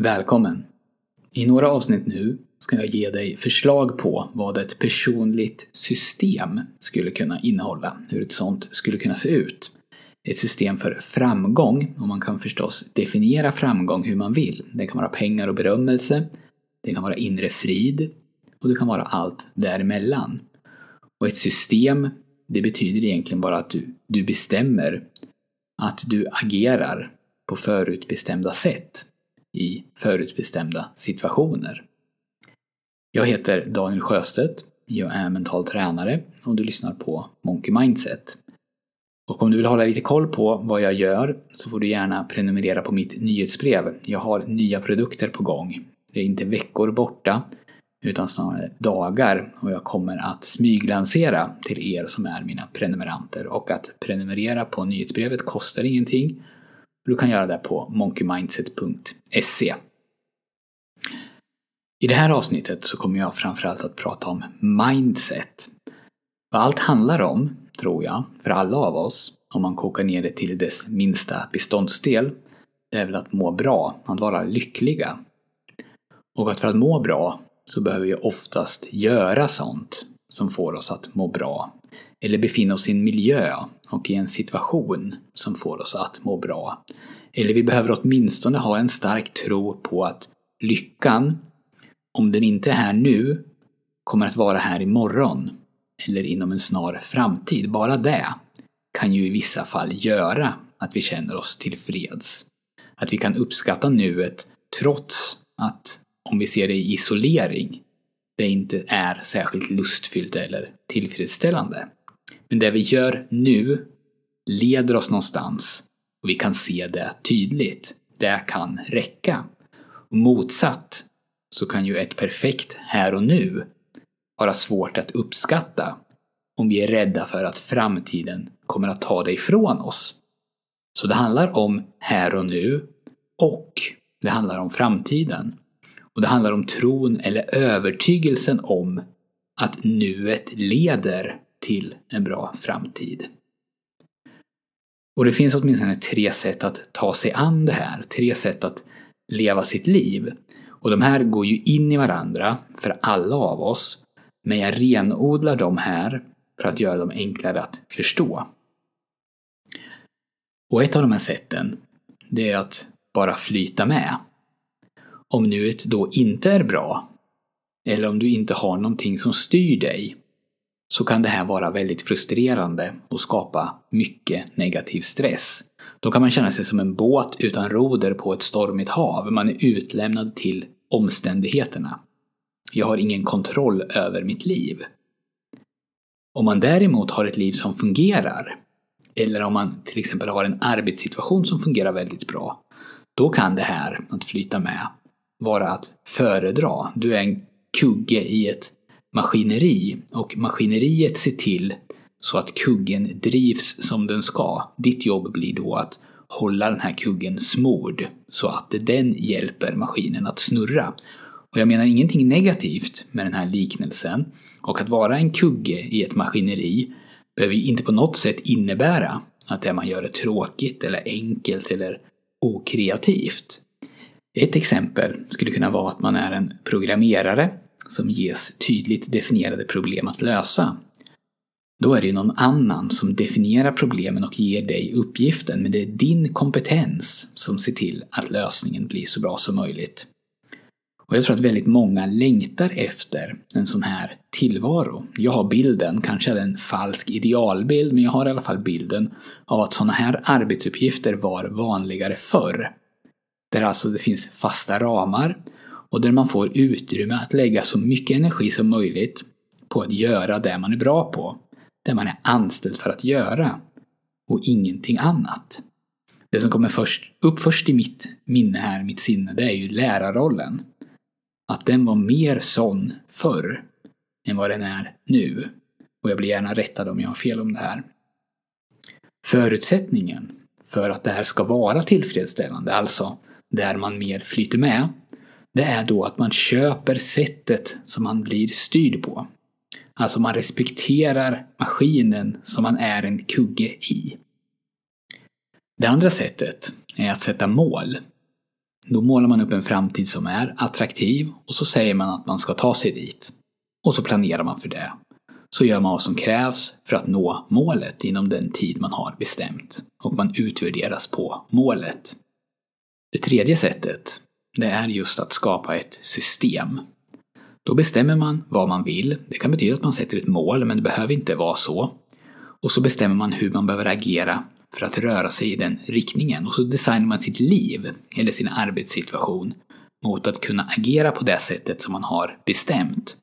Välkommen! I några avsnitt nu ska jag ge dig förslag på vad ett personligt system skulle kunna innehålla, hur ett sånt skulle kunna se ut. Ett system för framgång, och man kan förstås definiera framgång hur man vill. Det kan vara pengar och berömmelse, det kan vara inre frid och det kan vara allt däremellan. Och ett system, det betyder egentligen bara att du, du bestämmer att du agerar på förutbestämda sätt i förutbestämda situationer. Jag heter Daniel Sjöstedt. Jag är mental tränare och du lyssnar på Monkey Mindset. Och om du vill hålla lite koll på vad jag gör så får du gärna prenumerera på mitt nyhetsbrev. Jag har nya produkter på gång. Det är inte veckor borta utan snarare dagar och jag kommer att smyglansera till er som är mina prenumeranter. Och att prenumerera på nyhetsbrevet kostar ingenting. Du kan göra det på monkeymindset.se. I det här avsnittet så kommer jag framförallt att prata om mindset. Vad allt handlar om, tror jag, för alla av oss, om man kokar ner det till dess minsta beståndsdel, det är väl att må bra, att vara lyckliga. Och att för att må bra så behöver vi oftast göra sånt som får oss att må bra. Eller befinna oss i en miljö och i en situation som får oss att må bra. Eller vi behöver åtminstone ha en stark tro på att lyckan, om den inte är här nu, kommer att vara här imorgon. Eller inom en snar framtid. Bara det kan ju i vissa fall göra att vi känner oss tillfreds. Att vi kan uppskatta nuet trots att om vi ser det i isolering, det inte är särskilt lustfyllt eller tillfredsställande. Men det vi gör nu leder oss någonstans och vi kan se det tydligt. Det kan räcka. Och motsatt så kan ju ett perfekt här och nu vara svårt att uppskatta om vi är rädda för att framtiden kommer att ta det ifrån oss. Så det handlar om här och nu och det handlar om framtiden. Och det handlar om tron eller övertygelsen om att nuet leder till en bra framtid. Och det finns åtminstone tre sätt att ta sig an det här, tre sätt att leva sitt liv. Och de här går ju in i varandra för alla av oss, men jag renodlar dem här för att göra dem enklare att förstå. Och ett av de här sätten, det är att bara flyta med. Om nuet då inte är bra, eller om du inte har någonting som styr dig, så kan det här vara väldigt frustrerande och skapa mycket negativ stress. Då kan man känna sig som en båt utan roder på ett stormigt hav. Man är utlämnad till omständigheterna. Jag har ingen kontroll över mitt liv. Om man däremot har ett liv som fungerar, eller om man till exempel har en arbetssituation som fungerar väldigt bra, då kan det här, att flyta med, vara att föredra. Du är en kugge i ett maskineri och maskineriet ser till så att kuggen drivs som den ska. Ditt jobb blir då att hålla den här kuggen smord så att den hjälper maskinen att snurra. Och jag menar ingenting negativt med den här liknelsen. Och att vara en kugge i ett maskineri behöver inte på något sätt innebära att det man gör är tråkigt eller enkelt eller okreativt. Ett exempel skulle kunna vara att man är en programmerare som ges tydligt definierade problem att lösa. Då är det ju någon annan som definierar problemen och ger dig uppgiften, men det är din kompetens som ser till att lösningen blir så bra som möjligt. Och jag tror att väldigt många längtar efter en sån här tillvaro. Jag har bilden, kanske är det en falsk idealbild, men jag har i alla fall bilden av att såna här arbetsuppgifter var vanligare förr. Där alltså det finns fasta ramar och där man får utrymme att lägga så mycket energi som möjligt på att göra det man är bra på. Det man är anställd för att göra. Och ingenting annat. Det som kommer först, upp först i mitt minne här, mitt sinne, det är ju lärarrollen. Att den var mer sån förr än vad den är nu. Och jag blir gärna rättad om jag har fel om det här. Förutsättningen för att det här ska vara tillfredsställande, alltså där man mer flyter med, det är då att man köper sättet som man blir styrd på. Alltså man respekterar maskinen som man är en kugge i. Det andra sättet är att sätta mål. Då målar man upp en framtid som är attraktiv och så säger man att man ska ta sig dit. Och så planerar man för det. Så gör man vad som krävs för att nå målet inom den tid man har bestämt. Och man utvärderas på målet. Det tredje sättet, det är just att skapa ett system. Då bestämmer man vad man vill. Det kan betyda att man sätter ett mål, men det behöver inte vara så. Och så bestämmer man hur man behöver agera för att röra sig i den riktningen. Och så designar man sitt liv, eller sin arbetssituation, mot att kunna agera på det sättet som man har bestämt.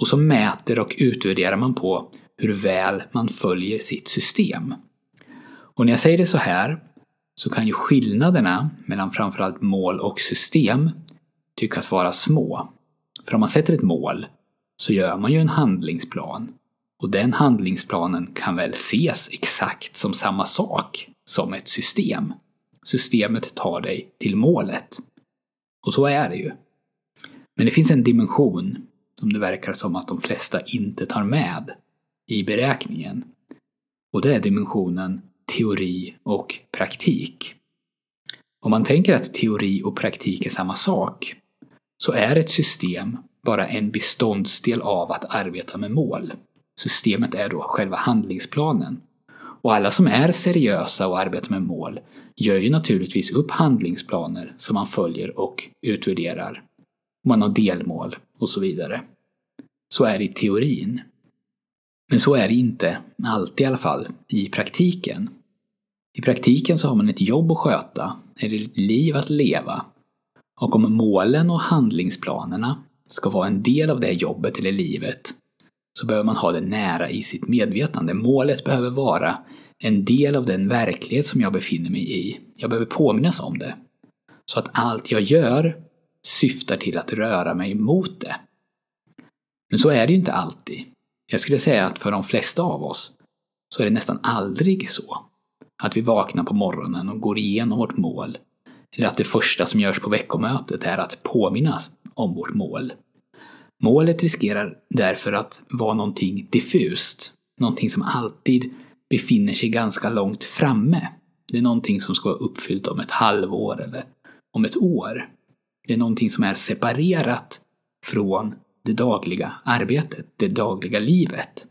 Och så mäter och utvärderar man på hur väl man följer sitt system. Och när jag säger det så här så kan ju skillnaderna mellan framförallt mål och system tyckas vara små. För om man sätter ett mål så gör man ju en handlingsplan. Och den handlingsplanen kan väl ses exakt som samma sak som ett system. Systemet tar dig till målet. Och så är det ju. Men det finns en dimension som det verkar som att de flesta inte tar med i beräkningen. Och det är dimensionen teori och praktik. Om man tänker att teori och praktik är samma sak så är ett system bara en beståndsdel av att arbeta med mål. Systemet är då själva handlingsplanen. Och alla som är seriösa och arbetar med mål gör ju naturligtvis upp handlingsplaner som man följer och utvärderar. Man har delmål och så vidare. Så är det i teorin. Men så är det inte, alltid i alla fall, i praktiken. I praktiken så har man ett jobb att sköta, eller ett liv att leva. Och om målen och handlingsplanerna ska vara en del av det jobbet eller livet så behöver man ha det nära i sitt medvetande. Målet behöver vara en del av den verklighet som jag befinner mig i. Jag behöver påminnas om det. Så att allt jag gör syftar till att röra mig mot det. Men så är det ju inte alltid. Jag skulle säga att för de flesta av oss så är det nästan aldrig så. Att vi vaknar på morgonen och går igenom vårt mål. Eller att det första som görs på veckomötet är att påminnas om vårt mål. Målet riskerar därför att vara någonting diffust. Någonting som alltid befinner sig ganska långt framme. Det är någonting som ska vara uppfyllt om ett halvår eller om ett år. Det är någonting som är separerat från det dagliga arbetet, det dagliga livet.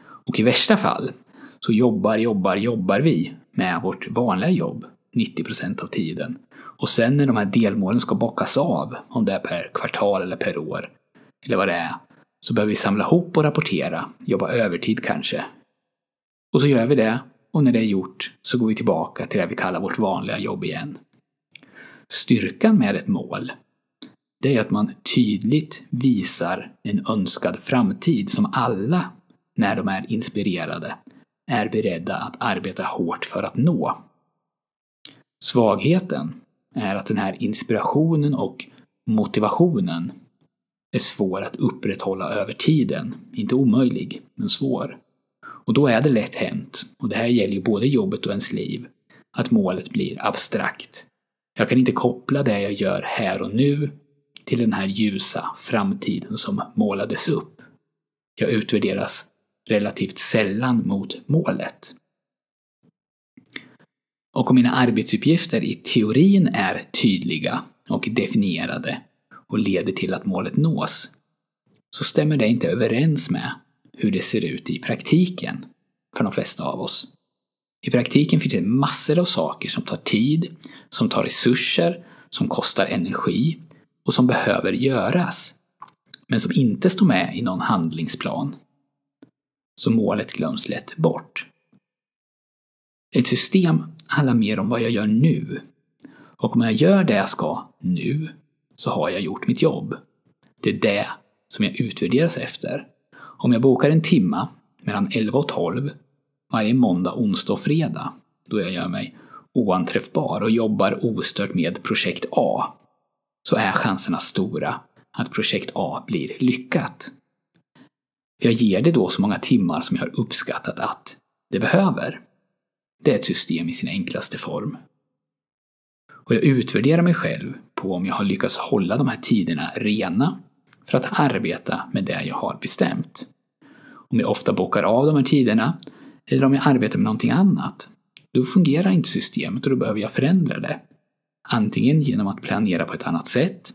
Och i värsta fall så jobbar, jobbar, jobbar vi med vårt vanliga jobb 90 procent av tiden. Och sen när de här delmålen ska bockas av, om det är per kvartal eller per år, eller vad det är, så behöver vi samla ihop och rapportera, jobba övertid kanske. Och så gör vi det, och när det är gjort så går vi tillbaka till det vi kallar vårt vanliga jobb igen. Styrkan med ett mål, det är att man tydligt visar en önskad framtid som alla, när de är inspirerade, är beredda att arbeta hårt för att nå. Svagheten är att den här inspirationen och motivationen är svår att upprätthålla över tiden. Inte omöjlig, men svår. Och då är det lätt hänt, och det här gäller ju både jobbet och ens liv, att målet blir abstrakt. Jag kan inte koppla det jag gör här och nu till den här ljusa framtiden som målades upp. Jag utvärderas relativt sällan mot målet. Och om mina arbetsuppgifter i teorin är tydliga och definierade och leder till att målet nås, så stämmer det inte överens med hur det ser ut i praktiken för de flesta av oss. I praktiken finns det massor av saker som tar tid, som tar resurser, som kostar energi och som behöver göras, men som inte står med i någon handlingsplan. Så målet glöms lätt bort. Ett system handlar mer om vad jag gör nu. Och om jag gör det jag ska nu, så har jag gjort mitt jobb. Det är det som jag utvärderas efter. Om jag bokar en timma mellan 11 och 12 varje måndag, onsdag och fredag, då jag gör mig oanträffbar och jobbar ostört med projekt A, så är chanserna stora att projekt A blir lyckat. För jag ger det då så många timmar som jag har uppskattat att det behöver. Det är ett system i sin enklaste form. Och jag utvärderar mig själv på om jag har lyckats hålla de här tiderna rena för att arbeta med det jag har bestämt. Om jag ofta bockar av de här tiderna eller om jag arbetar med någonting annat. Då fungerar inte systemet och då behöver jag förändra det. Antingen genom att planera på ett annat sätt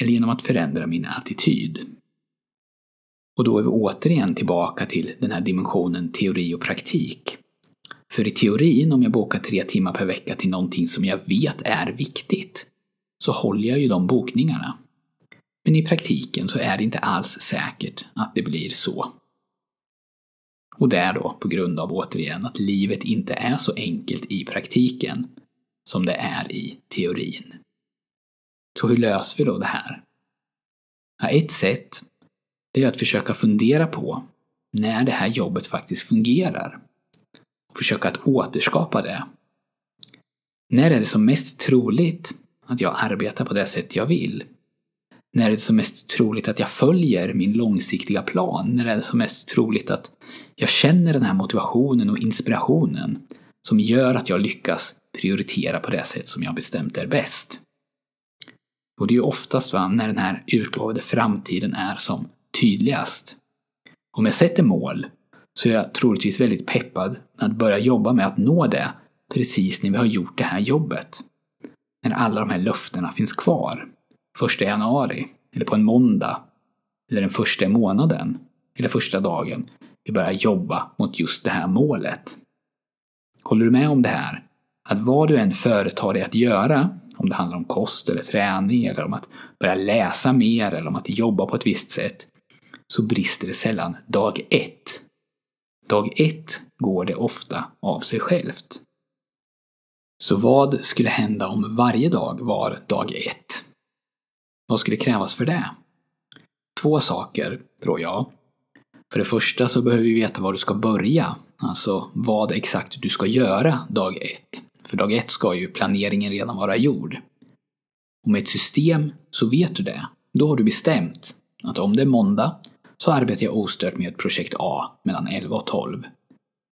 eller genom att förändra min attityd. Och då är vi återigen tillbaka till den här dimensionen teori och praktik. För i teorin, om jag bokar tre timmar per vecka till någonting som jag vet är viktigt, så håller jag ju de bokningarna. Men i praktiken så är det inte alls säkert att det blir så. Och det är då på grund av återigen att livet inte är så enkelt i praktiken som det är i teorin. Så hur löser vi då det här? Ja, ett sätt det är att försöka fundera på när det här jobbet faktiskt fungerar. Och försöka att återskapa det. När är det som mest troligt att jag arbetar på det sätt jag vill? När är det som mest troligt att jag följer min långsiktiga plan? När är det som mest troligt att jag känner den här motivationen och inspirationen som gör att jag lyckas prioritera på det sätt som jag bestämt är bäst? Och det är ju oftast va, när den här utlovade framtiden är som tydligast. Om jag sätter mål så är jag troligtvis väldigt peppad att börja jobba med att nå det precis när vi har gjort det här jobbet. När alla de här löftena finns kvar. Första januari, eller på en måndag, eller den första månaden, eller första dagen vi börjar jobba mot just det här målet. Håller du med om det här? Att vad du än företar dig att göra, om det handlar om kost eller träning eller om att börja läsa mer eller om att jobba på ett visst sätt, så brister det sällan dag ett. Dag ett går det ofta av sig självt. Så vad skulle hända om varje dag var dag ett? Vad skulle krävas för det? Två saker, tror jag. För det första så behöver vi veta var du ska börja, alltså vad exakt du ska göra dag ett. För dag ett ska ju planeringen redan vara gjord. Och med ett system så vet du det. Då har du bestämt att om det är måndag så arbetar jag ostört med projekt A mellan 11 och 12.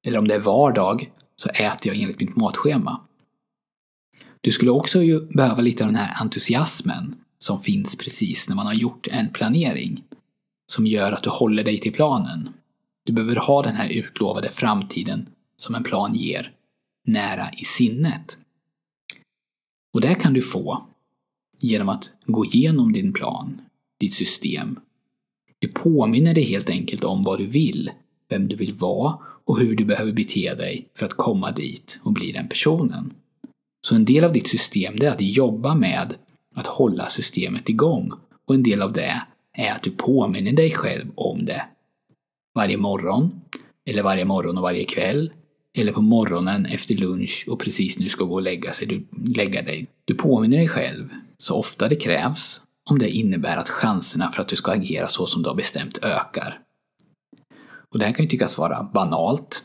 Eller om det är vardag så äter jag enligt mitt matschema. Du skulle också ju behöva lite av den här entusiasmen som finns precis när man har gjort en planering. Som gör att du håller dig till planen. Du behöver ha den här utlovade framtiden som en plan ger nära i sinnet. Och det kan du få genom att gå igenom din plan, ditt system du påminner dig helt enkelt om vad du vill, vem du vill vara och hur du behöver bete dig för att komma dit och bli den personen. Så en del av ditt system är att jobba med att hålla systemet igång och en del av det är att du påminner dig själv om det. Varje morgon, eller varje morgon och varje kväll, eller på morgonen efter lunch och precis när du ska gå och lägga, sig, du, lägga dig. Du påminner dig själv så ofta det krävs om det innebär att chanserna för att du ska agera så som du har bestämt ökar. Och det här kan ju tyckas vara banalt.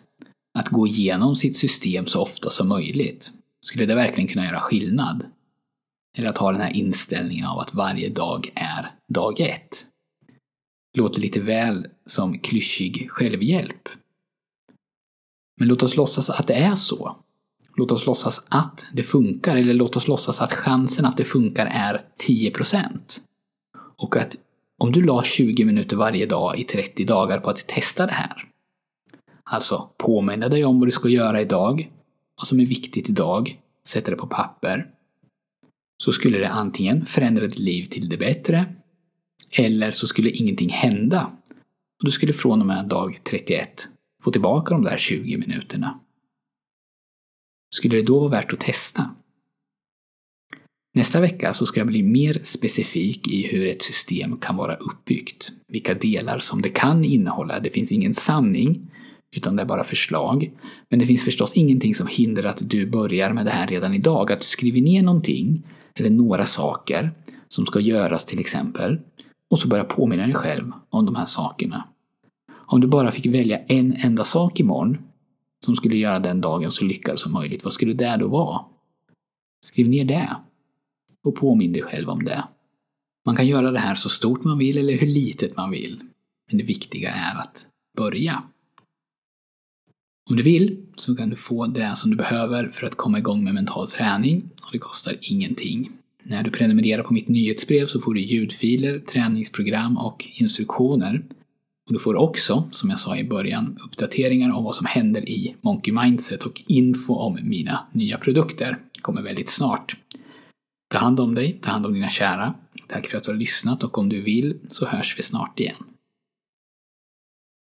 Att gå igenom sitt system så ofta som möjligt. Skulle det verkligen kunna göra skillnad? Eller att ha den här inställningen av att varje dag är dag ett. Låter lite väl som klyschig självhjälp. Men låt oss låtsas att det är så. Låt oss låtsas att det funkar, eller låt oss låtsas att chansen att det funkar är 10%. Och att om du la 20 minuter varje dag i 30 dagar på att testa det här. Alltså påminna dig om vad du ska göra idag, vad som är viktigt idag, sätta det på papper. Så skulle det antingen förändra ditt liv till det bättre, eller så skulle ingenting hända. Och du skulle från och med dag 31 få tillbaka de där 20 minuterna. Skulle det då vara värt att testa? Nästa vecka så ska jag bli mer specifik i hur ett system kan vara uppbyggt. Vilka delar som det kan innehålla. Det finns ingen sanning, utan det är bara förslag. Men det finns förstås ingenting som hindrar att du börjar med det här redan idag. Att du skriver ner någonting, eller några saker, som ska göras till exempel. Och så börja påminna dig själv om de här sakerna. Om du bara fick välja en enda sak imorgon som skulle göra den dagen så lyckad som möjligt, vad skulle det då vara? Skriv ner det. Och påminn dig själv om det. Man kan göra det här så stort man vill eller hur litet man vill. Men det viktiga är att börja. Om du vill så kan du få det som du behöver för att komma igång med mental träning och det kostar ingenting. När du prenumererar på mitt nyhetsbrev så får du ljudfiler, träningsprogram och instruktioner och du får också, som jag sa i början, uppdateringar om vad som händer i Monkey Mindset och info om mina nya produkter. Det kommer väldigt snart. Ta hand om dig, ta hand om dina kära. Tack för att du har lyssnat och om du vill så hörs vi snart igen.